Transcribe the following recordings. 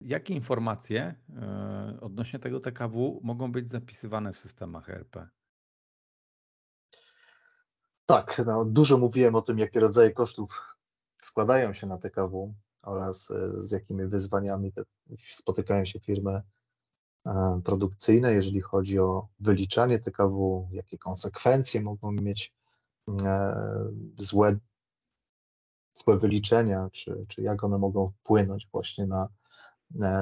Jakie informacje e, odnośnie tego TKW mogą być zapisywane w systemach ERP? Tak, no, dużo mówiłem o tym, jakie rodzaje kosztów składają się na TKW oraz e, z jakimi wyzwaniami spotykają się firmy e, produkcyjne, jeżeli chodzi o wyliczanie TKW, jakie konsekwencje mogą mieć złe, złe wyliczenia, czy, czy jak one mogą wpłynąć właśnie na,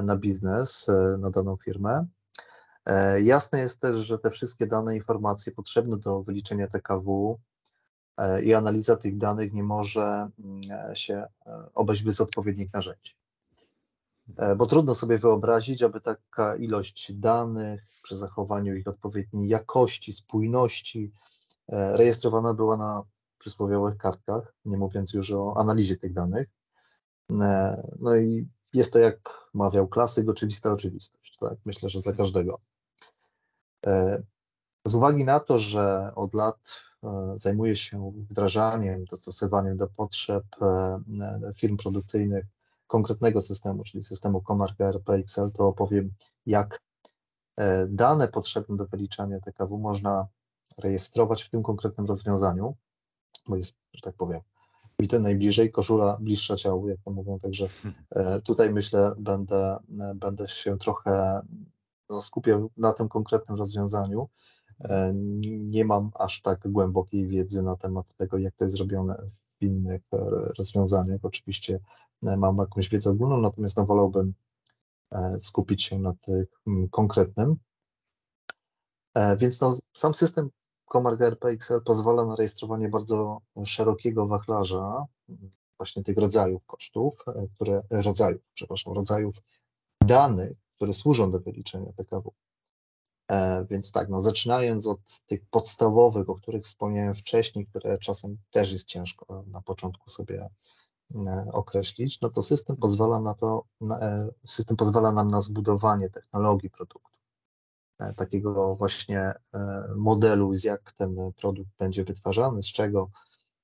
na biznes, e, na daną firmę. E, jasne jest też, że te wszystkie dane, informacje potrzebne do wyliczenia TKW e, i analiza tych danych nie może mm, się obejść bez odpowiednich narzędzi. Bo trudno sobie wyobrazić, aby taka ilość danych przy zachowaniu ich odpowiedniej jakości, spójności rejestrowana była na przysłowiowych kartkach, nie mówiąc już o analizie tych danych. No i jest to, jak mawiał klasyk, oczywista oczywistość. Tak? Myślę, że dla każdego. E, z uwagi na to, że od lat e, zajmuję się wdrażaniem, dostosowaniem do potrzeb e, firm produkcyjnych konkretnego systemu, czyli systemu Comarch ERP Excel, to opowiem, jak dane potrzebne do wyliczania TKW można rejestrować w tym konkretnym rozwiązaniu, bo jest, że tak powiem, mi to najbliżej, koszula bliższa ciału, jak to mówią, także e, tutaj myślę, będę, e, będę się trochę no, skupiał na tym konkretnym rozwiązaniu. E, nie mam aż tak głębokiej wiedzy na temat tego, jak to jest zrobione w innych rozwiązaniach. Oczywiście mam jakąś wiedzę ogólną, natomiast no, wolałbym skupić się na tym konkretnym. Więc no, sam system Comarch RPXL pozwala na rejestrowanie bardzo szerokiego wachlarza właśnie tych rodzajów kosztów, e, które, rodzajów, przepraszam, rodzajów danych, które służą do wyliczenia TKW. E, więc tak, no zaczynając od tych podstawowych, o których wspomniałem wcześniej, które czasem też jest ciężko na początku sobie e, określić, no to system pozwala na to, system pozwala nam na zbudowanie technologii produktu E, takiego właśnie e, modelu, z jak ten produkt będzie wytwarzany, z czego,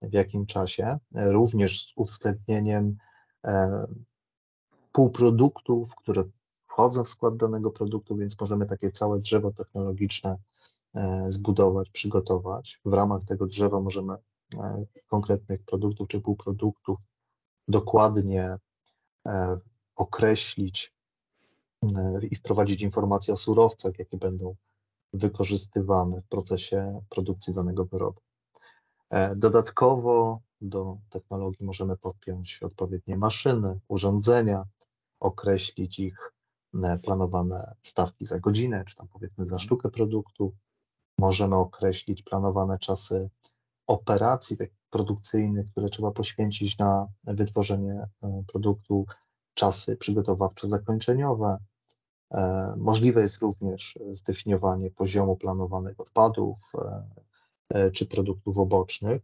w jakim czasie, e, również z uwzględnieniem półproduktów, które wchodzą w skład danego produktu, więc możemy takie całe drzewo technologiczne zbudować, przygotować. W ramach tego drzewa możemy konkretnych produktów czy półproduktów dokładnie określić E, i wprowadzić informacje o surowcach, jakie będą wykorzystywane w procesie produkcji danego wyrobu. E, dodatkowo do technologii możemy podpiąć odpowiednie maszyny, urządzenia, określić ich e, planowane stawki za godzinę, czy tam powiedzmy za sztukę produktu. Możemy określić planowane czasy operacji produkcyjnych, które trzeba poświęcić na wytworzenie produktu, czasy przygotowawczo-zakończeniowe, E, możliwe jest również zdefiniowanie poziomu planowanych odpadów e, e, czy produktów obocznych.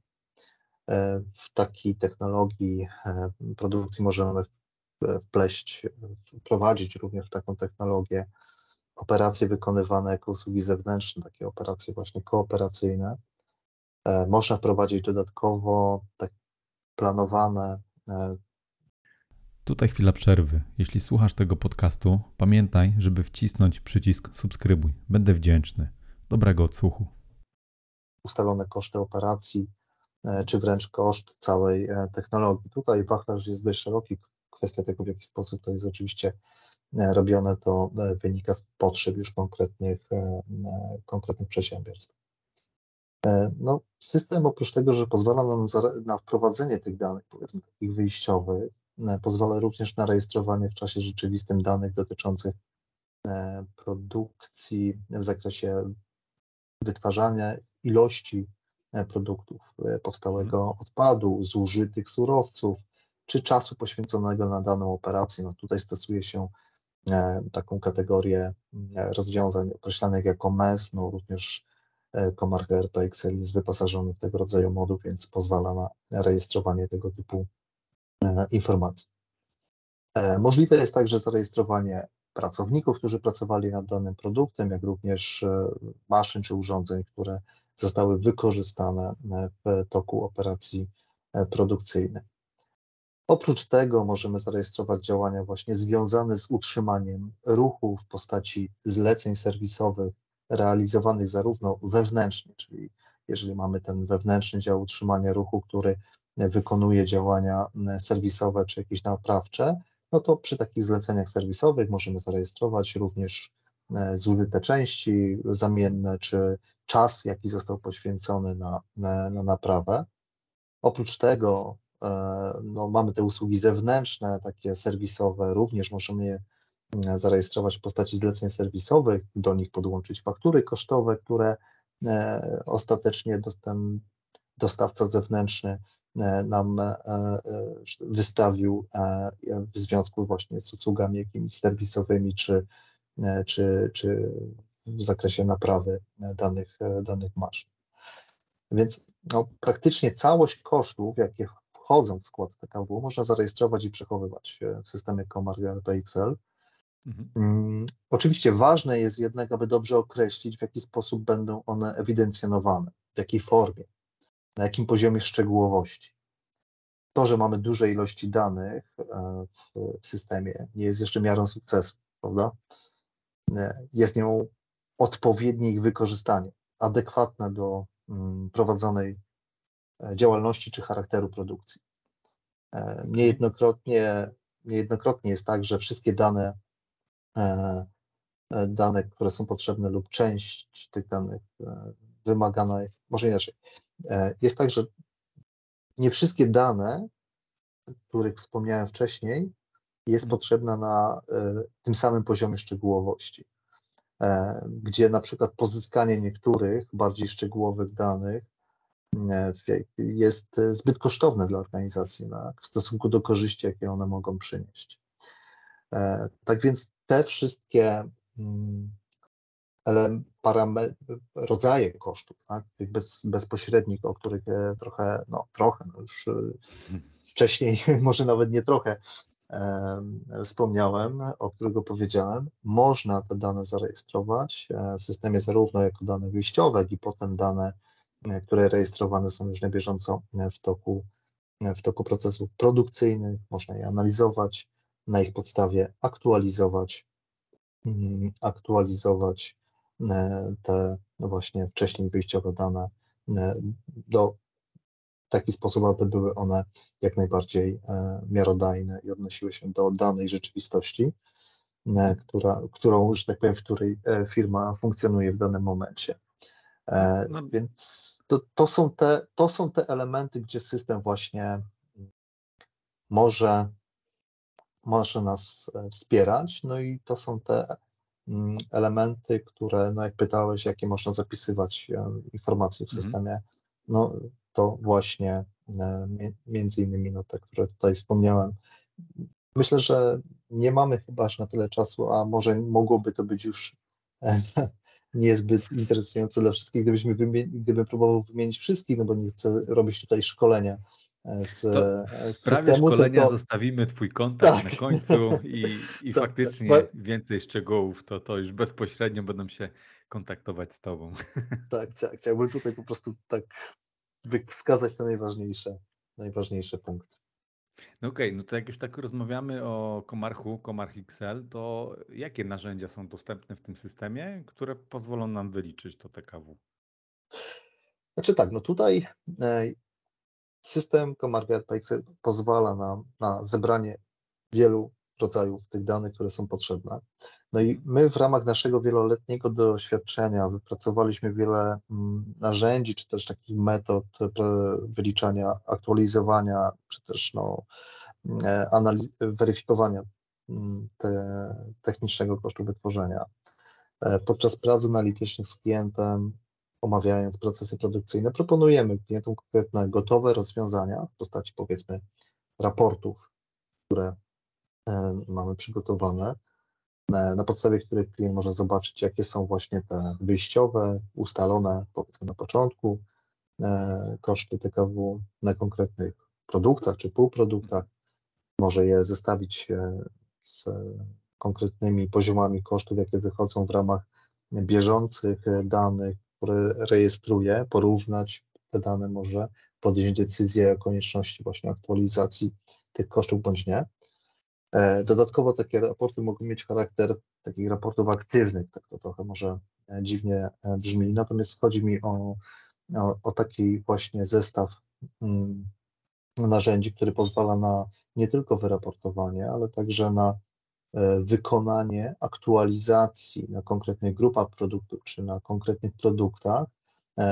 W takiej technologii produkcji możemy wpleść, wprowadzić również taką technologię operacje wykonywane jako usługi zewnętrzne, takie operacje właśnie kooperacyjne. Można wprowadzić dodatkowo tak planowane Tutaj chwila przerwy. Jeśli słuchasz tego podcastu, pamiętaj, żeby wcisnąć przycisk subskrybuj. Będę wdzięczny. Dobrego odsłuchu. Ustalone koszty operacji, e, czy wręcz koszt całej e, technologii. Tutaj wachlarz jest dość szeroki. Kwestia tego, w jaki sposób to jest oczywiście e, robione, to wynika z potrzeb już konkretnych, konkretnych przedsiębiorstw. No, system oprócz tego, że pozwala nam na wprowadzenie tych danych, powiedzmy takich wyjściowych, pozwala również na rejestrowanie w czasie rzeczywistym danych dotyczących e, produkcji w zakresie wytwarzania ilości e, produktów, powstałego mhm. odpadu, zużytych surowców, czy czasu poświęconego na daną operację. No tutaj stosuje się taką kategorię rozwiązań określanych jako MES, no również Comarch ERP Excel jest wyposażony w tego rodzaju moduł, więc pozwala na rejestrowanie tego typu E, informacji. E, możliwe jest także zarejestrowanie pracowników, którzy pracowali nad danym produktem, jak również e, maszyn czy urządzeń, które zostały wykorzystane w toku operacji produkcyjnej. Oprócz tego możemy zarejestrować działania właśnie związane z utrzymaniem ruchu w postaci zleceń serwisowych realizowanych zarówno wewnętrznie, czyli jeżeli mamy ten wewnętrzny dział utrzymania ruchu, który wykonuje działania serwisowe czy jakieś naprawcze, no to przy takich zleceniach serwisowych możemy zarejestrować również e, zużyte części zamienne, czy czas, jaki został poświęcony na, na, na naprawę. Oprócz tego e, no, mamy te usługi zewnętrzne, takie serwisowe, również możemy je zarejestrować w postaci zleceń serwisowych, do nich podłączyć faktury kosztowe, które e, ostatecznie ten dostawca zewnętrzny nam e, e, wystawił w związku właśnie z usługami jakimiś serwisowymi czy, czy, czy w zakresie naprawy danych, danych maszyn. Więc no, praktycznie całość kosztów, jakie wchodzą w skład TKW, można zarejestrować i przechowywać w systemie Comar PXL. Mhm. Um, oczywiście ważne jest jednak, aby dobrze określić, w jaki sposób będą one ewidencjonowane, w jakiej formie na jakim poziomie szczegółowości. To, że mamy duże ilości danych e, w, systemie, nie jest jeszcze miarą sukcesu, prawda? E, jest nią odpowiednie ich wykorzystanie, adekwatne do mm, prowadzonej e, działalności czy charakteru produkcji. Niejednokrotnie, niejednokrotnie jest tak, że wszystkie dane, dane, które są potrzebne lub część tych danych wymagana, może inaczej, jest tak, że nie wszystkie dane, których wspomniałem wcześniej, jest mhm. potrzebna na e, tym samym poziomie szczegółowości, e, gdzie na przykład pozyskanie niektórych bardziej szczegółowych danych jest zbyt kosztowne dla organizacji w stosunku do korzyści, jakie one mogą przynieść. Tak więc te wszystkie mm, rodzaje kosztów, tak? tych bez, bezpośrednich, o których e, trochę, no trochę, no już e, wcześniej, może nawet nie trochę e, wspomniałem, o którego powiedziałem, można te dane zarejestrować w systemie zarówno jako dane wyjściowe, jak i potem dane, które rejestrowane są już na bieżąco w toku, w toku procesów produkcyjnych, można je analizować, na ich podstawie aktualizować, mm, aktualizować te no właśnie wcześniej wyjściowe dane e, do taki sposób, aby były one jak najbardziej e, miarodajne i odnosiły się do danej rzeczywistości, która, którą, że tak powiem, w której firma funkcjonuje w danym momencie. No. Więc to, to, są te, to są te elementy, gdzie system właśnie może, może nas wspierać, no i to są te elementy, które, no jak pytałeś, jakie można zapisywać e, informacje w mhm. systemie, no to właśnie e, między innymi no, te, które tutaj wspomniałem. Myślę, że nie mamy chyba aż na tyle czasu, a może mogłoby to być już e, niezbyt interesujące dla wszystkich, gdybyśmy gdybym próbował wymienić wszystkich, no bo nie chcę robić tutaj szkolenia z, z systemu. szkolenia tylko... zostawimy Twój kontakt tak. na końcu i, i tak, faktycznie tak. więcej szczegółów, to, to już bezpośrednio będą się kontaktować z Tobą. Tak, chciałbym tutaj po prostu tak wskazać te najważniejsze, najważniejsze punkty. No okej, okay, no to jak już tak rozmawiamy o Komarchu, Komarch XL, to jakie narzędzia są dostępne w tym systemie, które pozwolą nam wyliczyć to TKW? Znaczy tak, no tutaj e, System Comarket pozwala nam na zebranie wielu rodzajów tych danych, które są potrzebne. No i my w ramach naszego wieloletniego doświadczenia wypracowaliśmy wiele mm, narzędzi, czy też takich metod wyliczania, aktualizowania, czy też no, e, weryfikowania mm, te, technicznego kosztu wytworzenia. E, podczas prac analitycznych z klientem omawiając procesy produkcyjne, proponujemy klientom konkretne gotowe rozwiązania w postaci powiedzmy raportów, które e, mamy przygotowane, e, na podstawie których klient może zobaczyć, jakie są właśnie te wyjściowe, ustalone powiedzmy na początku e, koszty TKW na konkretnych produktach czy półproduktach. Może je zestawić z konkretnymi poziomami kosztów, jakie wychodzą w ramach bieżących danych które rejestruje, porównać te dane może podjąć decyzję o konieczności właśnie aktualizacji tych kosztów bądź nie. E, dodatkowo takie raporty mogą mieć charakter takich raportów aktywnych, tak to trochę może e, dziwnie e, brzmi, natomiast chodzi mi o, o, o taki właśnie zestaw mm, narzędzi, który pozwala na nie tylko wyraportowanie, ale także na wykonanie aktualizacji na konkretnych grupach produktów czy na konkretnych produktach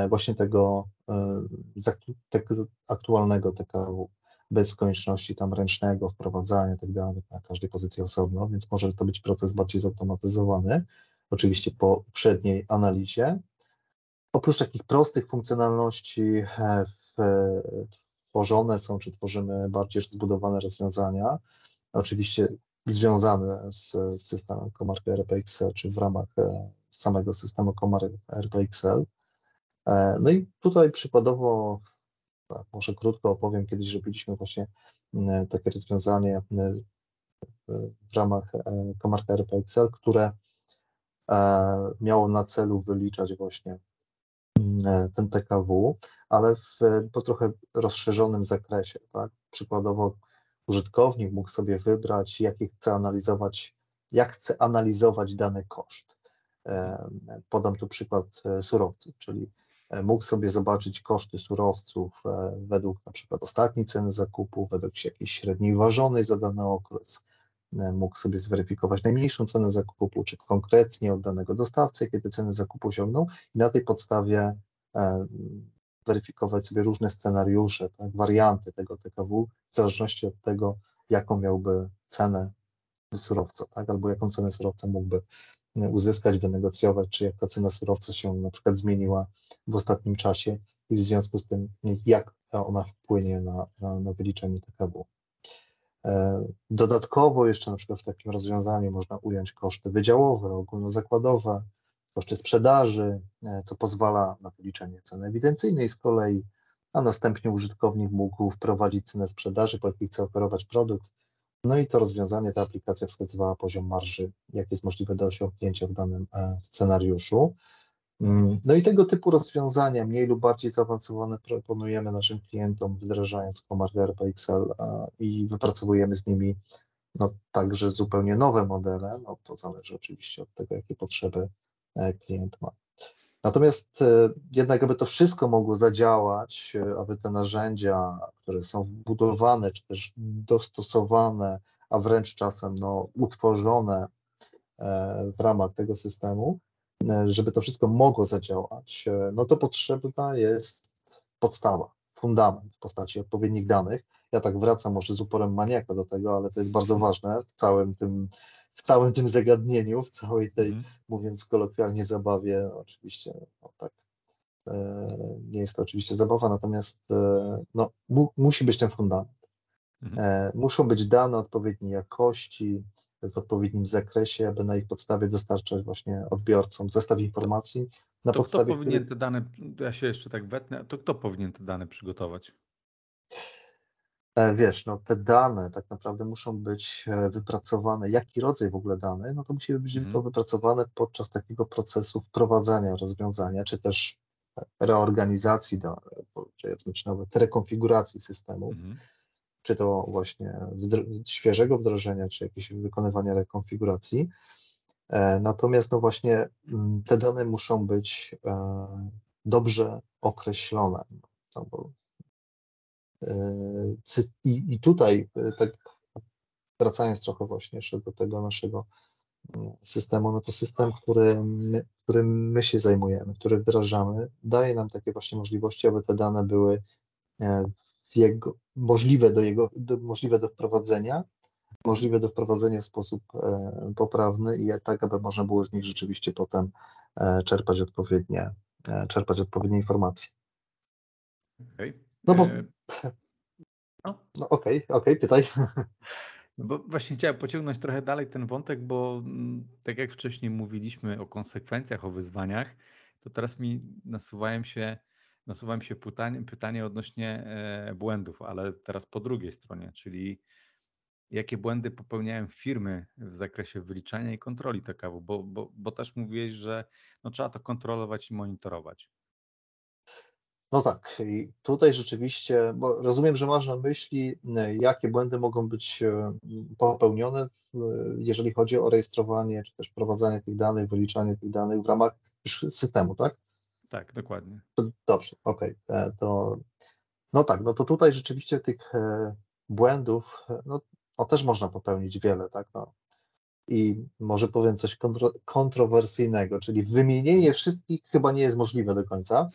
właśnie tego, tego aktualnego TKW bez konieczności tam ręcznego wprowadzania i tak dalej, na każdej pozycji osobno, więc może to być proces bardziej zautomatyzowany, oczywiście po uprzedniej analizie. Oprócz takich prostych funkcjonalności e, tworzone są, czy tworzymy bardziej zbudowane rozwiązania, oczywiście związane z systemem Comarch RPXL, czy w ramach e, samego systemu Comarch RPXL. E, no i tutaj przykładowo tak, może krótko opowiem, kiedyś robiliśmy właśnie takie rozwiązanie w ramach Komarka e, RP Excel, które e, miało na celu wyliczać właśnie e, ten TKW, ale w po trochę rozszerzonym zakresie. Tak? Przykładowo użytkownik mógł sobie wybrać, jakie chce analizować, jak chce analizować dany koszt. Podam tu przykład surowców, czyli E, mógł sobie zobaczyć koszty surowców e, według na przykład ostatniej ceny zakupu, według jakiejś średniej ważonej za dany okres, e, mógł sobie zweryfikować najmniejszą cenę zakupu, czy konkretnie od danego dostawcy, kiedy ceny zakupu osiągną i na tej podstawie weryfikować sobie różne scenariusze, tak, warianty tego TKW, w zależności od tego, jaką miałby cenę surowca, tak, albo jaką cenę surowca mógłby uzyskać, wynegocjować, czy jak ta cena surowca się na przykład zmieniła w ostatnim czasie i w związku z tym jak ona wpłynie na, na, na wyliczenie TKW. E, dodatkowo jeszcze na przykład w takim rozwiązaniu można ująć koszty wydziałowe, ogólnozakładowe, koszty sprzedaży, e, co pozwala na wyliczenie ceny ewidencyjnej z kolei, a następnie użytkownik mógł wprowadzić cenę sprzedaży, po jakiej chce oferować produkt, no i to rozwiązanie, ta aplikacja wskazywała poziom marży, jak jest możliwe do osiągnięcia w danym e, scenariuszu. Mm, no i tego typu rozwiązania, mniej lub bardziej zaawansowane, proponujemy naszym klientom, wdrażając Comarch RPXL i wypracowujemy z nimi no, także zupełnie nowe modele. No, to zależy oczywiście od tego, jakie potrzeby klient ma. Natomiast e, jednak, aby to wszystko mogło zadziałać, e, aby te narzędzia, które są wbudowane, czy też dostosowane, a wręcz czasem no, utworzone e, w ramach tego systemu, żeby to wszystko mogło zadziałać, no to potrzebna jest podstawa, fundament w postaci odpowiednich danych. Ja tak wracam może z uporem maniaka do tego, ale to jest bardzo ważne w całym tym w całym tym zagadnieniu, w całej tej, mm. mówiąc kolokwialnie, zabawie, oczywiście, no, tak, e, nie jest to oczywiście zabawa, natomiast e, no, mu, musi być ten fundament. Mm. E, muszą być dane odpowiedniej jakości, w odpowiednim zakresie, aby na ich podstawie dostarczać właśnie odbiorcom zestaw informacji. Na to podstawie, kto powinien te dane, ja się jeszcze tak wetnę, to kto powinien te dane przygotować? E, wiesz, no te dane tak naprawdę muszą być e, wypracowane, jaki rodzaj w ogóle danych, no to musi być mm. to wypracowane podczas takiego procesu wprowadzania rozwiązania, czy też reorganizacji, do, powiedzmy, czy nawet rekonfiguracji systemu, mm. czy to właśnie wdro- świeżego wdrożenia, czy jakieś wykonywania rekonfiguracji. E, natomiast no właśnie mm, te dane muszą być dobrze określone, no, bo i, I tutaj, e, tak wracając trochę właśnie jeszcze do tego naszego mm, systemu, no to system, który my, którym my się zajmujemy, który wdrażamy, daje nam takie właśnie możliwości, aby te dane były e, jego, możliwe, do jego, do, możliwe do wprowadzenia, możliwe do wprowadzenia w sposób e, poprawny i tak, aby można było z nich rzeczywiście potem e, czerpać odpowiednie, e, czerpać odpowiednie informacje. Okay. No bo no, no okej, okay, okej, okay, pytaj. No bo właśnie chciałem pociągnąć trochę dalej ten wątek, bo mm, tak jak wcześniej mówiliśmy o konsekwencjach, o wyzwaniach, to teraz mi nasuwają się, nasuwają się pytanie, pytanie odnośnie e, błędów, ale teraz po drugiej stronie, czyli jakie błędy popełniają firmy w zakresie wyliczania i kontroli TKW, bo, bo, bo też mówiłeś, że no, trzeba to kontrolować i monitorować. No tak, i tutaj rzeczywiście, bo rozumiem, że masz na myśli, jakie błędy mogą być popełnione, jeżeli chodzi o rejestrowanie, czy też wprowadzanie tych danych, wyliczanie tych danych w ramach systemu, tak? Tak, dokładnie. Dobrze, okej, okay. to no tak, no to tutaj rzeczywiście tych błędów, no, no też można popełnić wiele, tak? No. I może powiem coś kontro, kontrowersyjnego, czyli wymienienie wszystkich chyba nie jest możliwe do końca,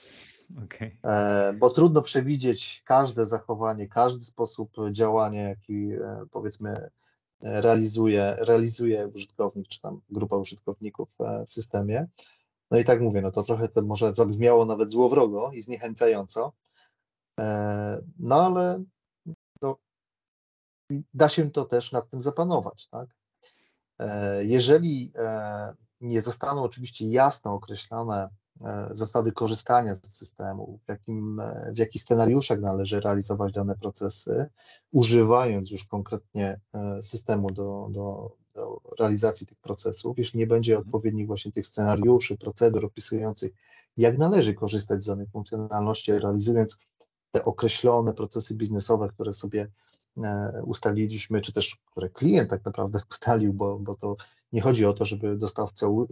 okay. e, bo trudno przewidzieć każde zachowanie, każdy sposób działania, jaki e, powiedzmy realizuje, realizuje użytkownik, czy tam grupa użytkowników e, w systemie. No i tak mówię, no to trochę to może zabrzmiało nawet złowrogo i zniechęcająco, no ale da się to też nad tym zapanować, tak? Jeżeli nie zostaną oczywiście jasno określone zasady korzystania z systemu, w, jakim, w jakich scenariuszach należy realizować dane procesy, używając już konkretnie systemu do, do, do realizacji tych procesów, jeśli nie będzie mhm. odpowiednich właśnie tych scenariuszy, procedur opisujących, jak należy korzystać z danej funkcjonalności, realizując te określone procesy biznesowe, które sobie E, ustaliliśmy, czy też które klient tak naprawdę ustalił, bo, bo to nie chodzi o to, żeby dostawca e,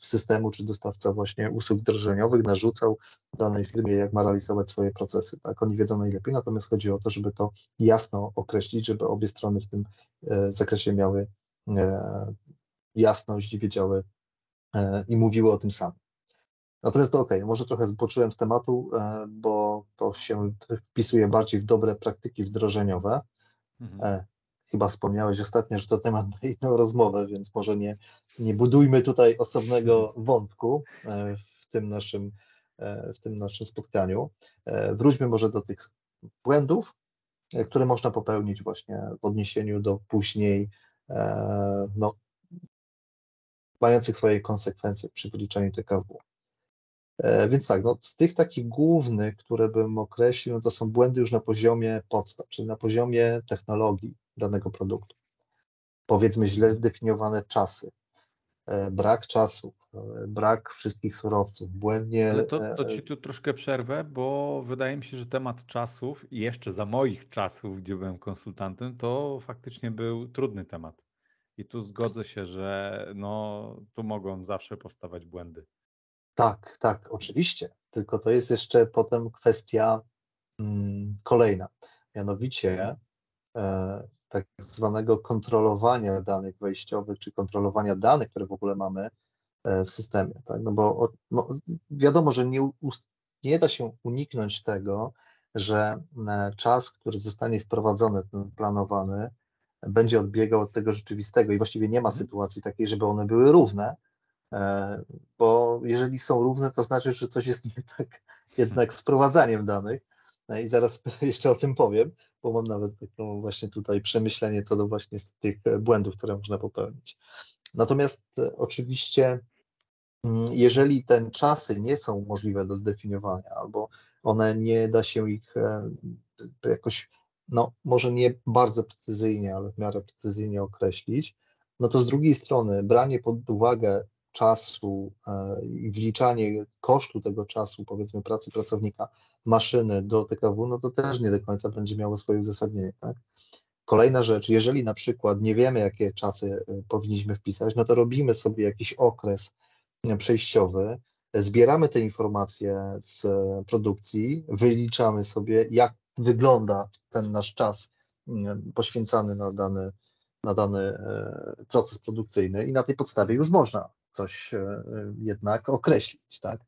systemu, czy dostawca właśnie usług wdrożeniowych narzucał danej firmie, jak ma realizować swoje procesy. Tak, oni wiedzą najlepiej, natomiast chodzi o to, żeby to jasno określić, żeby obie strony w tym e, zakresie miały jasność i wiedziały i mówiły o tym samym. Natomiast to ok, może trochę zboczyłem z tematu, e, bo to się wpisuje bardziej w dobre praktyki wdrożeniowe. Mhm. E, chyba wspomniałeś ostatnio, że to temat na inną rozmowę, więc może nie, nie budujmy tutaj osobnego wątku e, w tym naszym, w tym naszym spotkaniu. Wróćmy może do tych błędów, które można popełnić właśnie w odniesieniu do później no, mających swoje konsekwencje przy wyliczeniu TKW. E, więc tak, no, z tych takich głównych, które bym określił, no to są błędy już na poziomie podstaw, czyli na poziomie technologii danego produktu. Powiedzmy źle zdefiniowane czasy, e, brak czasu, e, brak wszystkich surowców, błędnie. Ale to, to ci tu troszkę przerwę, bo wydaje mi się, że temat czasów, jeszcze za moich czasów, gdzie byłem konsultantem, to faktycznie był trudny temat. I tu zgodzę się, że no, tu mogą zawsze powstawać błędy. Tak, tak, oczywiście. Tylko to jest jeszcze potem kwestia mm, kolejna. Mianowicie e, tak zwanego kontrolowania danych wejściowych, czy kontrolowania danych, które w ogóle mamy e, w systemie. Tak? No bo no, wiadomo, że nie, nie da się uniknąć tego, że e, czas, który zostanie wprowadzony, ten planowany, będzie odbiegał od tego rzeczywistego i właściwie nie ma mhm. sytuacji takiej, żeby one były równe, bo jeżeli są równe, to znaczy, że coś jest nie tak jednak z prowadzaniem danych. No I zaraz jeszcze o tym powiem, bo mam nawet taką właśnie tutaj przemyślenie co do właśnie tych błędów, które można popełnić. Natomiast e, oczywiście, mm, jeżeli te czasy nie są możliwe do zdefiniowania, albo one nie da się ich e, jakoś, no może nie bardzo precyzyjnie, ale w miarę precyzyjnie określić, no to z drugiej strony branie pod uwagę czasu e, i wliczanie kosztu tego czasu, powiedzmy pracy pracownika maszyny do TKW, no to też nie do końca będzie miało swoje uzasadnienie. Tak? Kolejna rzecz, jeżeli na przykład nie wiemy, jakie czasy e, powinniśmy wpisać, no to robimy sobie jakiś okres e, przejściowy, zbieramy te informacje z produkcji, wyliczamy sobie, jak wygląda ten nasz czas poświęcany na dany, na dany proces produkcyjny i na tej podstawie już można coś e, jednak określić, tak?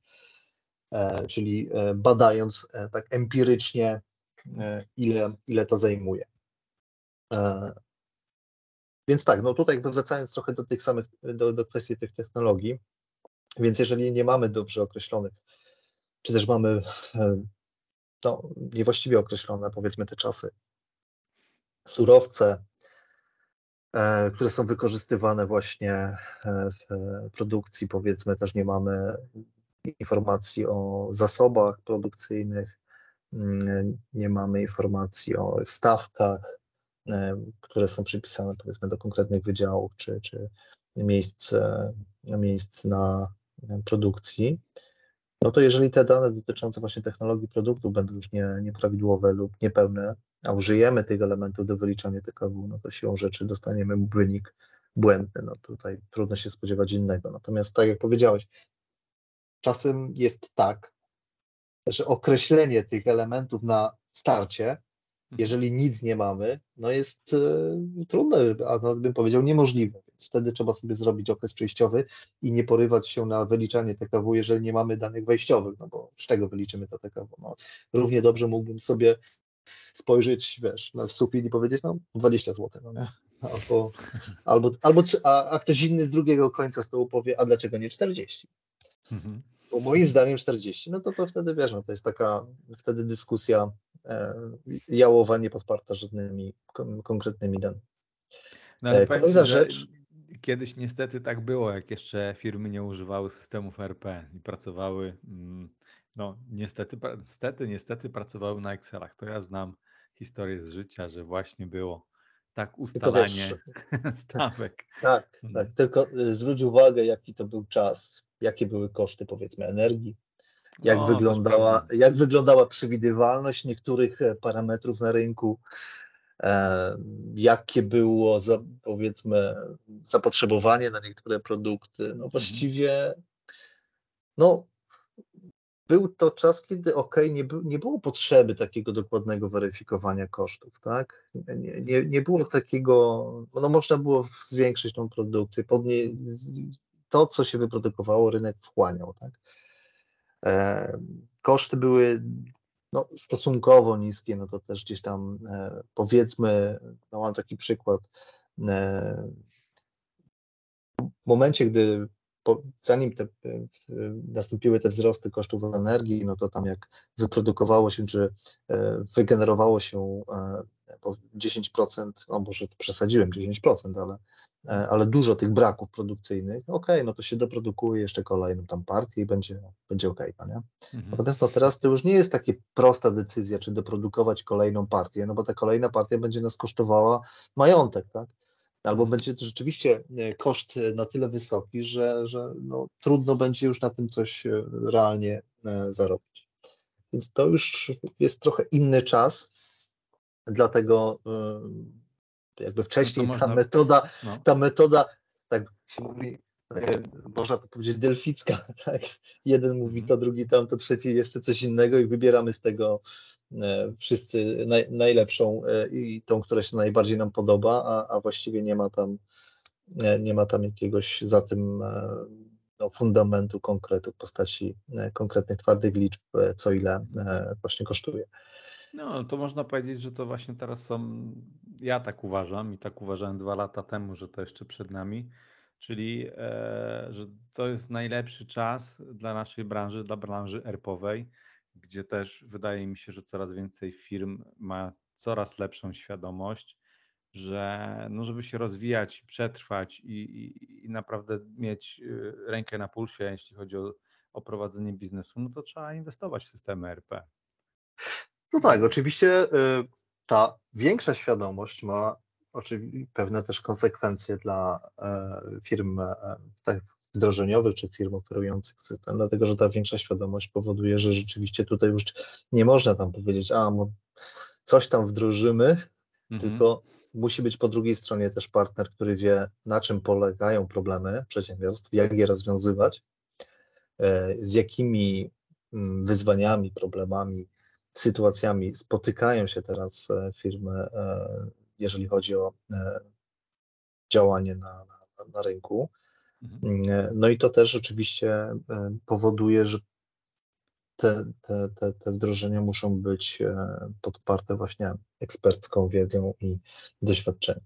E, czyli e, badając tak empirycznie, ile, ile to zajmuje. Więc tak, no tutaj jakby wracając trochę do tych samych, do, do kwestii tych technologii, więc jeżeli nie mamy dobrze określonych, czy też mamy no, niewłaściwie określone, powiedzmy, te czasy, surowce, E, które są wykorzystywane właśnie e, w produkcji. Powiedzmy, też nie mamy informacji o zasobach produkcyjnych, mm, nie mamy informacji o wstawkach, e, które są przypisane powiedzmy do konkretnych wydziałów czy, czy miejsc, miejsc na produkcji. no to jeżeli te dane dotyczące właśnie technologii produktu będą już nie, nieprawidłowe lub niepełne, a użyjemy tych elementów do wyliczania TKW, no to siłą rzeczy dostaniemy wynik błędny. No tutaj trudno się spodziewać innego. Natomiast tak jak powiedziałeś, czasem jest tak, że określenie tych elementów na starcie, mhm. jeżeli nic nie mamy, no jest y, trudne, a nawet bym powiedział niemożliwe. Więc wtedy trzeba sobie zrobić okres przejściowy i nie porywać się na wyliczanie TKW, jeżeli nie mamy danych wejściowych, no bo z czego wyliczymy to TKW? No, równie dobrze mógłbym sobie spojrzeć, wiesz, na sufit i powiedzieć, no 20 zł, no nie? Albo, albo, albo a, a ktoś inny z drugiego końca stołu powie, a dlaczego nie 40? Mhm. Bo moim zdaniem 40, no to, to wtedy wiesz, no to jest taka wtedy dyskusja e, jałowa, nie podparta żadnymi kon, konkretnymi danymi. No, ale e, Kolejna rzecz. Kiedyś niestety tak było, jak jeszcze firmy nie używały systemów RP i pracowały, mm, no niestety, niestety, niestety pracowały na Excelach. To ja znam historię z życia, że właśnie było tak ustalanie stawek. Tak, tak. Mm. Tylko y, zwróć uwagę, jaki to był czas, jakie były koszty powiedzmy energii, jak, no, wyglądała, jak wyglądała przewidywalność niektórych e, parametrów na rynku, e, jakie było za, powiedzmy zapotrzebowanie na niektóre produkty. No mhm. właściwie no, był to czas, kiedy ok, nie, nie było potrzeby takiego dokładnego weryfikowania kosztów, tak? Nie, nie, nie było takiego, no można było zwiększyć tą produkcję, podnie, to, co się wyprodukowało, rynek wchłaniał, tak? E, koszty były no, stosunkowo niskie, no to też gdzieś tam e, powiedzmy, no mam taki przykład, e, w momencie, gdy po, zanim te, nastąpiły te wzrosty kosztów energii, no to tam jak wyprodukowało się, czy wygenerowało się 10%, no może przesadziłem 10%, ale, ale dużo tych braków produkcyjnych, ok, no to się doprodukuje jeszcze kolejną tam partię i będzie, będzie ok, no nie? Mhm. Natomiast no teraz to już nie jest taka prosta decyzja, czy doprodukować kolejną partię, no bo ta kolejna partia będzie nas kosztowała majątek, tak? Albo będzie to rzeczywiście e, koszt na tyle wysoki, że, że no, trudno będzie już na tym coś e, realnie e, zarobić. Więc to już jest trochę inny czas, Dlatego jakby wcześniej no ta można... metoda, no. ta metoda, tak się mówi, e, można to powiedzieć delficka, tak? Jeden mówi to, mhm. drugi tam, to trzeci jeszcze coś innego i wybieramy z tego e, wszyscy naj, najlepszą e, i tą, która się najbardziej nam podoba, a, a właściwie nie ma tam nie ma tam jakiegoś za tym no, fundamentu konkretu w postaci konkretnych twardych liczb, co ile właśnie kosztuje. No, to można powiedzieć, że to właśnie teraz są, ja tak uważam i tak uważałem dwa lata temu, że to jeszcze przed nami, czyli e, że to jest najlepszy czas dla naszej branży, dla branży erpowej, gdzie też wydaje mi się, że coraz więcej firm ma coraz lepszą świadomość, że no, żeby się rozwijać, przetrwać i, i, i naprawdę mieć y, rękę na pulsie, jeśli chodzi o, o prowadzenie biznesu, no to trzeba inwestować w systemy RP. No tak, oczywiście y, ta większa świadomość ma oczywiście pewne też konsekwencje dla e, firm wdrożeniowych czy firm oferujących system, dlatego że ta większa świadomość powoduje, że rzeczywiście tutaj już nie można tam powiedzieć, a coś tam wdrożymy, mhm. tylko musi być po drugiej stronie też partner, który wie, na czym polegają problemy przedsiębiorstw, jak je rozwiązywać, e, z jakimi mm, wyzwaniami, problemami sytuacjami spotykają się teraz e, firmy, e, jeżeli chodzi o działanie na, na, na rynku. Mhm. Mm, no i to też rzeczywiście powoduje, że te, te, te, te wdrożenia muszą być podparte właśnie ekspercką wiedzą i doświadczeniem.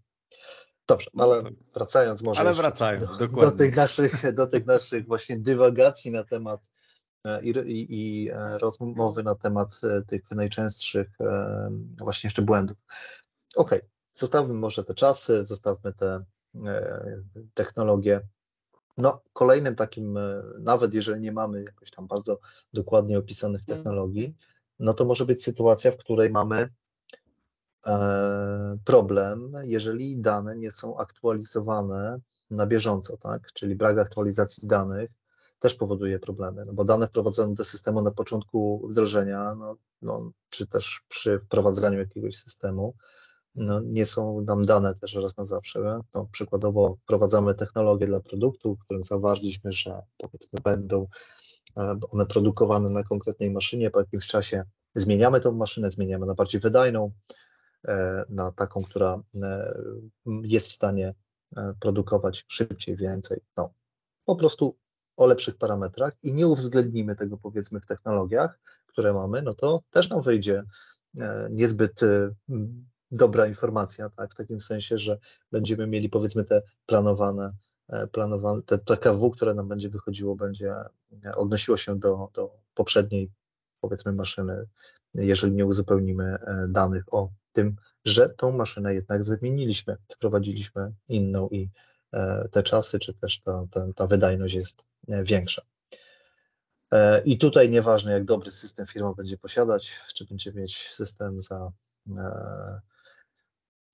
Dobrze, no ale wracając może ale wracając, do, do, tych naszych, do tych naszych właśnie dywagacji na temat E, i, i, i e, rozmowy na temat e, tych najczęstszych właśnie jeszcze błędów. Ok, zostawmy może te czasy, zostawmy te technologie. No, kolejnym takim, nawet jeżeli nie mamy jakoś tam bardzo dokładnie opisanych mm. technologii, no to może być sytuacja, w której mamy problem, jeżeli dane nie są aktualizowane na bieżąco, tak? Czyli brak aktualizacji danych też powoduje problemy, no bo dane wprowadzone do systemu na początku wdrożenia, no, no, czy też przy wprowadzaniu jakiegoś systemu, no, nie są nam dane też raz na zawsze. No, przykładowo wprowadzamy technologię dla produktu, w którym zawarliśmy, że powiedzmy będą e, one produkowane na konkretnej maszynie, po jakimś czasie zmieniamy tą maszynę, zmieniamy na bardziej wydajną, e, na taką, która e, jest w stanie produkować szybciej, więcej. No, po prostu o lepszych parametrach i nie uwzględnimy tego powiedzmy w technologiach, które mamy, no to też nam wyjdzie niezbyt dobra informacja, tak, w takim sensie, że będziemy mieli powiedzmy te planowane, e, planowane te PKW, które nam będzie wychodziło, będzie e, odnosiło się do, do poprzedniej powiedzmy maszyny, jeżeli nie uzupełnimy e, danych o tym, że tą maszynę jednak zamieniliśmy, wprowadziliśmy inną i te czasy, czy też ta, ta, ta wydajność jest większa. I tutaj nieważne, jak dobry system firma będzie posiadać, czy będzie mieć system za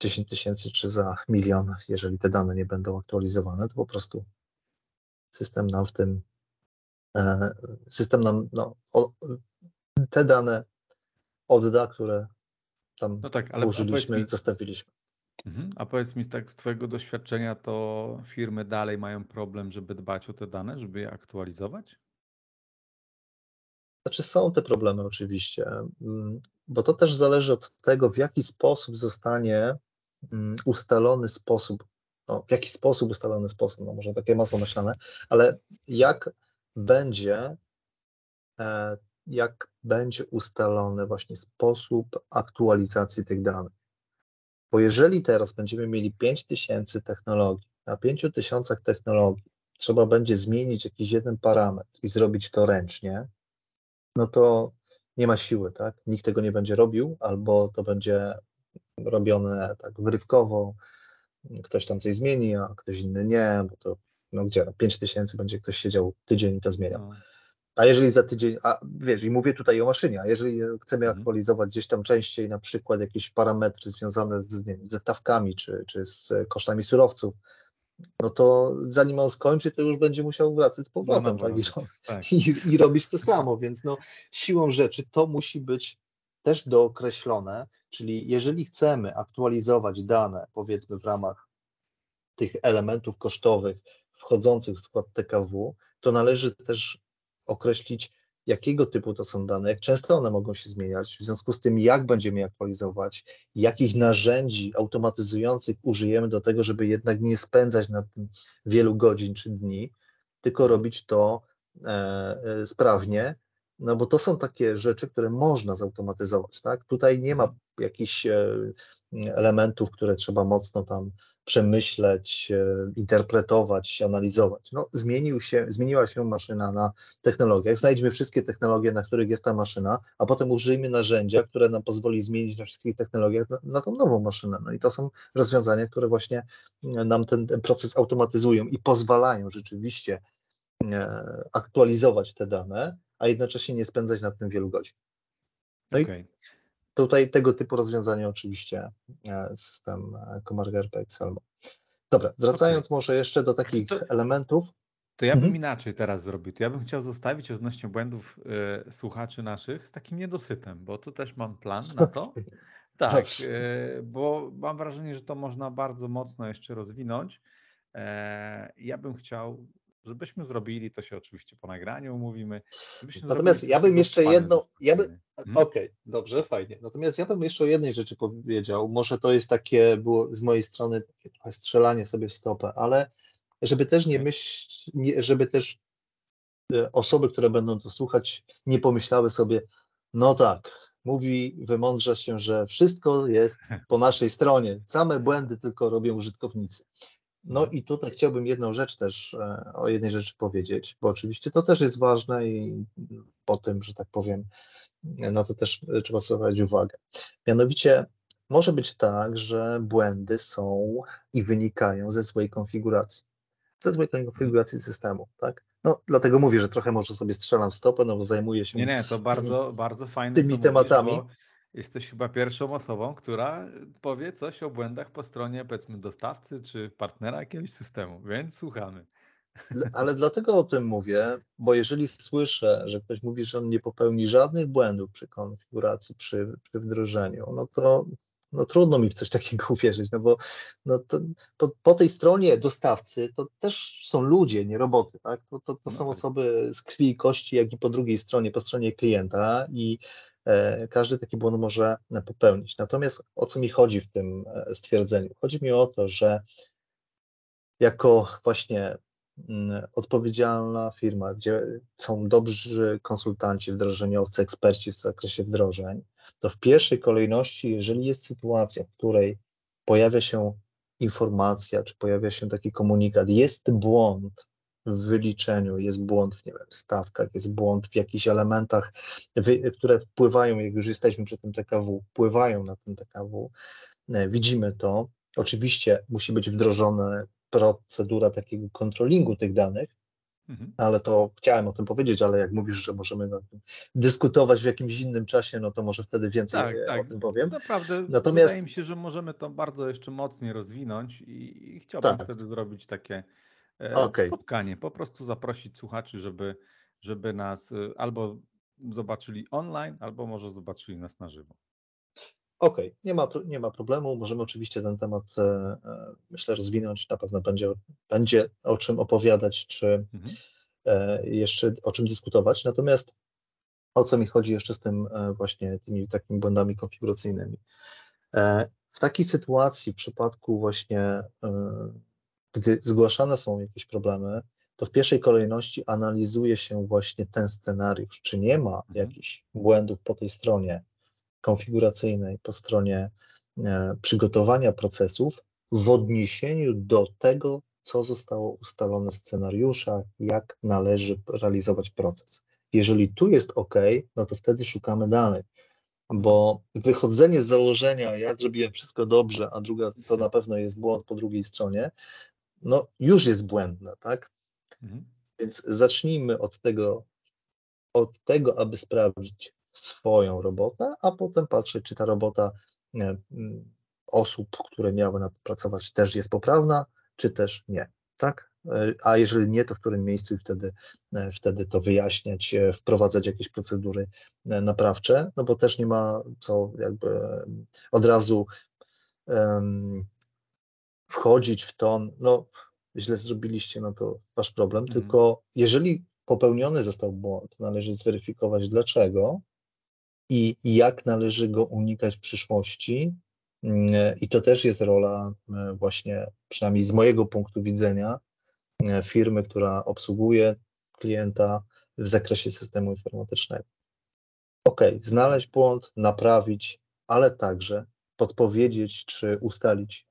10 tysięcy czy za milion, jeżeli te dane nie będą aktualizowane, to po prostu system nam w tym, e, system nam no, te dane odda, które tam no tak, ale użyliśmy, mi, zostawiliśmy. Mhm, a powiedz mi tak z Twojego doświadczenia, to firmy dalej mają problem, żeby dbać o te dane, żeby je aktualizować? Znaczy są te problemy oczywiście, mm, bo to też zależy od tego, w jaki sposób zostanie ustalony sposób, no, w jaki sposób ustalony sposób, no może takie masło maślane, ale jak będzie, e, jak będzie ustalony właśnie sposób aktualizacji tych danych. Bo jeżeli teraz będziemy mieli 5000 technologii, na 5000 technologii trzeba będzie zmienić jakiś jeden parametr i zrobić to ręcznie, no to nie ma siły, tak? Nikt tego nie będzie robił, albo to będzie robione tak wyrywkowo, ktoś tam coś zmieni, a ktoś inny nie, bo to no gdzie, 5 tysięcy będzie ktoś siedział tydzień i to zmieniał. No. A jeżeli za tydzień, a wiesz, i mówię tutaj o maszynie, a jeżeli chcemy mhm. aktualizować gdzieś tam częściej na przykład jakieś parametry związane z, nie wiem, ze stawkami czy, czy z kosztami surowców, no to zanim on skończy, to już będzie musiał wracać z powrotem no, tak, i, tak. I, i, robić to samo, więc no, siłą rzeczy to musi być też dookreślone, czyli jeżeli chcemy aktualizować dane, powiedzmy w ramach tych elementów kosztowych wchodzących w skład TKW, to należy też określić, jakiego typu to są dane, jak często one mogą się zmieniać, w związku z tym, jak będziemy je aktualizować, jakich narzędzi automatyzujących użyjemy do tego, żeby jednak nie spędzać na tym wielu godzin czy dni, tylko robić to e, e, sprawnie, no bo to są takie rzeczy, które można zautomatyzować, tak? Tutaj nie ma jakichś e, elementów, które trzeba mocno tam przemyśleć, e, interpretować, analizować. No, zmienił się, zmieniła się maszyna na technologiach. Znajdźmy wszystkie technologie, na których jest ta maszyna, a potem użyjmy narzędzia, które nam pozwoli zmienić na wszystkich technologiach na, na tą nową maszynę. No i to są rozwiązania, które właśnie nam ten, proces automatyzują i pozwalają rzeczywiście e, aktualizować te dane, a jednocześnie nie spędzać na tym wielu godzin. No okay. i tutaj tego typu rozwiązania oczywiście e, system Comarch RP Excelmo. Dobra, wracając okay. może jeszcze do takich to, elementów. To ja bym mhm. inaczej teraz zrobił. To ja bym chciał zostawić odnośnie błędów y, słuchaczy naszych z takim niedosytem, bo tu też mam plan na to. Tak, y, bo mam wrażenie, że to można bardzo mocno jeszcze rozwinąć. E, ja bym chciał żebyśmy zrobili, to się oczywiście po nagraniu umówimy. Natomiast ja bym jeszcze jedno, ja by, hmm? okej, okay, dobrze, fajnie. Natomiast ja bym jeszcze o jednej rzeczy powiedział, może to jest takie, było z mojej strony takie trochę strzelanie sobie w stopę, ale żeby też nie myśleć, żeby też e, osoby, które będą to słuchać, nie pomyślały sobie, no tak, mówi, wymądrza się, że wszystko jest po naszej stronie, same błędy tylko robią użytkownicy. No i tutaj chciałbym jedną rzecz też, e, o jednej rzeczy powiedzieć, bo oczywiście to też jest ważne i po tym, że tak powiem, na to też trzeba zwracać uwagę. Mianowicie może być tak, że błędy są i wynikają ze złej konfiguracji, ze złej konfiguracji systemu, tak? No, dlatego mówię, że trochę może sobie strzelam w stopę, no bo zajmuję się nie, nie, to bardzo, bardzo fajne, tymi tematami. Mówisz, Jesteś chyba pierwszą osobą, która powie coś o błędach po stronie, powiedzmy, dostawcy czy partnera jakiegoś systemu, więc słuchamy. Ale dlatego o tym mówię, bo jeżeli słyszę, że ktoś mówi, że on nie popełni żadnych błędów przy konfiguracji, przy, przy wdrożeniu, no to no trudno mi w coś takiego uwierzyć, no bo no to, po, po, tej stronie dostawcy to też są ludzie, nie roboty, tak? To, to, to no są tak. osoby z krwi i kości, jak i po drugiej stronie, po stronie klienta i każdy taki błąd może popełnić. Natomiast o co mi chodzi w tym e, stwierdzeniu? Chodzi mi o to, że jako właśnie mm, odpowiedzialna firma, gdzie są dobrzy konsultanci, wdrożeniowcy, eksperci w zakresie wdrożeń, to w pierwszej kolejności, jeżeli jest sytuacja, w której pojawia się informacja, czy pojawia się taki komunikat, jest błąd w wyliczeniu, jest błąd w nie wiem, stawkach, jest błąd w jakichś elementach, które wpływają, jak już jesteśmy przy tym TKW, wpływają na ten TKW, e, widzimy to. Oczywiście musi być wdrożona procedura takiego kontrolingu tych danych, Mhm. Ale to chciałem o tym powiedzieć, ale jak mówisz, że możemy dyskutować w jakimś innym czasie, no to może wtedy więcej tak, tak. o tym powiem. Naprawdę Natomiast... wydaje mi się, że możemy to bardzo jeszcze mocniej rozwinąć i, i chciałbym tak. wtedy zrobić takie okay. spotkanie, po prostu zaprosić słuchaczy, żeby, żeby nas e, albo zobaczyli online, albo może zobaczyli nas na żywo. Okej, okay, nie, ma, nie ma problemu. Możemy oczywiście ten temat, e, e, myślę, rozwinąć. Na pewno będzie, będzie o czym opowiadać, czy mhm. e, jeszcze o czym dyskutować. Natomiast o co mi chodzi jeszcze z tym e, właśnie tymi takimi błędami konfiguracyjnymi? E, w takiej sytuacji, w przypadku właśnie, e, gdy zgłaszane są jakieś problemy, to w pierwszej kolejności analizuje się właśnie ten scenariusz, czy nie ma mhm. jakichś błędów po tej stronie, konfiguracyjnej, po stronie e, przygotowania procesów w odniesieniu do tego, co zostało ustalone w scenariuszach, jak należy realizować proces. Jeżeli tu jest OK, no to wtedy szukamy dalej, bo wychodzenie z założenia, ja zrobiłem wszystko dobrze, a druga to na pewno jest błąd po drugiej stronie, no już jest błędne, tak? Mhm. Więc zacznijmy od tego, od tego, aby sprawdzić, swoją robotę, a potem patrzeć, czy ta robota mm, osób, które miały nad pracować, też jest poprawna, czy też nie. Tak? E, a jeżeli nie, to w którym miejscu wtedy, e, wtedy to wyjaśniać, e, wprowadzać jakieś procedury naprawcze, no bo też nie ma co jakby od razu um, wchodzić w ton, no źle zrobiliście, no to wasz problem, mm. tylko jeżeli popełniony został błąd, należy zweryfikować dlaczego, i jak należy go unikać w przyszłości. Mm, I to też jest rola e, właśnie, przynajmniej z mojego punktu widzenia, e, firmy, która obsługuje klienta w zakresie systemu informatycznego. Ok, znaleźć błąd, naprawić, ale także podpowiedzieć czy ustalić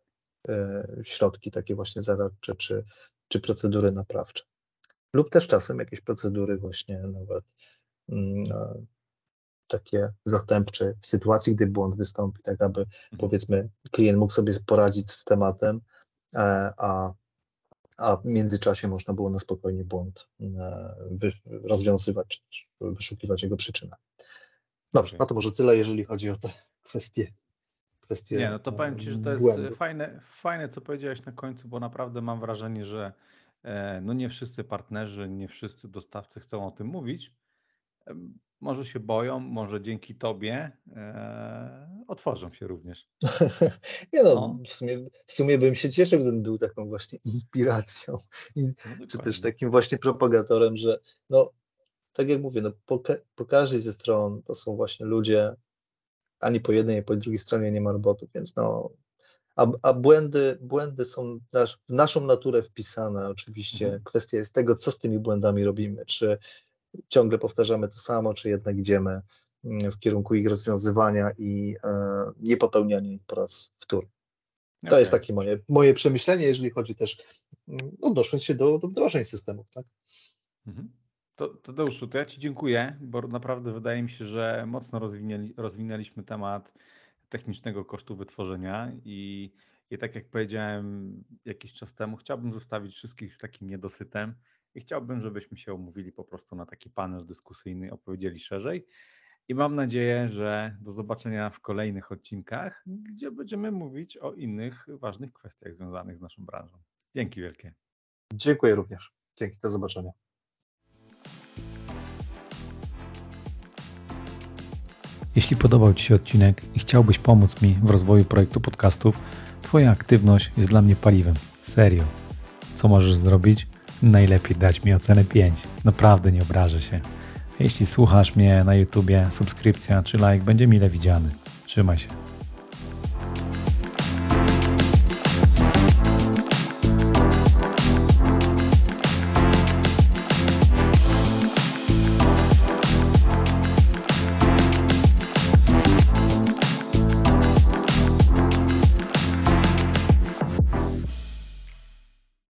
środki takie właśnie zaradcze czy, czy procedury naprawcze. Lub też czasem jakieś procedury właśnie nawet mm, takie zastępcze w sytuacji, gdy błąd wystąpi, tak aby mhm. powiedzmy klient mógł sobie poradzić z tematem, e, a, a w międzyczasie można było na spokojnie błąd e, wy, rozwiązywać, wyszukiwać jego przyczynę. Dobrze, no to może tyle, jeżeli chodzi o te kwestie. Nie, no to powiem Ci, że to jest fajne, fajne, co powiedziałeś na końcu, bo naprawdę mam wrażenie, że e, no nie wszyscy partnerzy, nie wszyscy dostawcy chcą o tym mówić może się boją, może dzięki tobie e, otworzą się również. Nie no, no. W, sumie, w sumie bym się cieszył, gdybym był taką właśnie inspiracją, no, czy też takim właśnie propagatorem, że no, tak jak mówię, no, po, po każdej ze stron to są właśnie ludzie, ani po jednej, ani po drugiej stronie nie ma robotów, więc no, a, a błędy, błędy są nasz, w naszą naturę wpisane. Oczywiście mhm. kwestia jest tego, co z tymi błędami robimy. Czy ciągle powtarzamy to samo, czy jednak idziemy mm, w kierunku ich rozwiązywania i e, nie popełniania ich po raz wtóry. To okay. jest takie moje, moje przemyślenie, jeżeli chodzi też, mm, odnosząc się do, do wdrożeń systemów. Tak? Mhm. To, Tadeuszu, to ja Ci dziękuję, bo naprawdę wydaje mi się, że mocno rozwinęli, rozwinęliśmy temat technicznego kosztu wytworzenia i, i tak jak powiedziałem jakiś czas temu, chciałbym zostawić wszystkich z takim niedosytem, i chciałbym, żebyśmy się umówili po prostu na taki panel dyskusyjny, opowiedzieli szerzej. I mam nadzieję, że do zobaczenia w kolejnych odcinkach, gdzie będziemy mówić o innych ważnych kwestiach związanych z naszą branżą. Dzięki wielkie. Dziękuję również. Dzięki, do zobaczenia. Jeśli podobał Ci się odcinek i chciałbyś pomóc mi w rozwoju projektu podcastów, Twoja aktywność jest dla mnie paliwem. Serio. Co możesz zrobić? Najlepiej dać mi ocenę 5. Naprawdę nie obrażę się. Jeśli słuchasz mnie na YouTubie, subskrypcja czy like będzie mile widziany. Trzymaj się.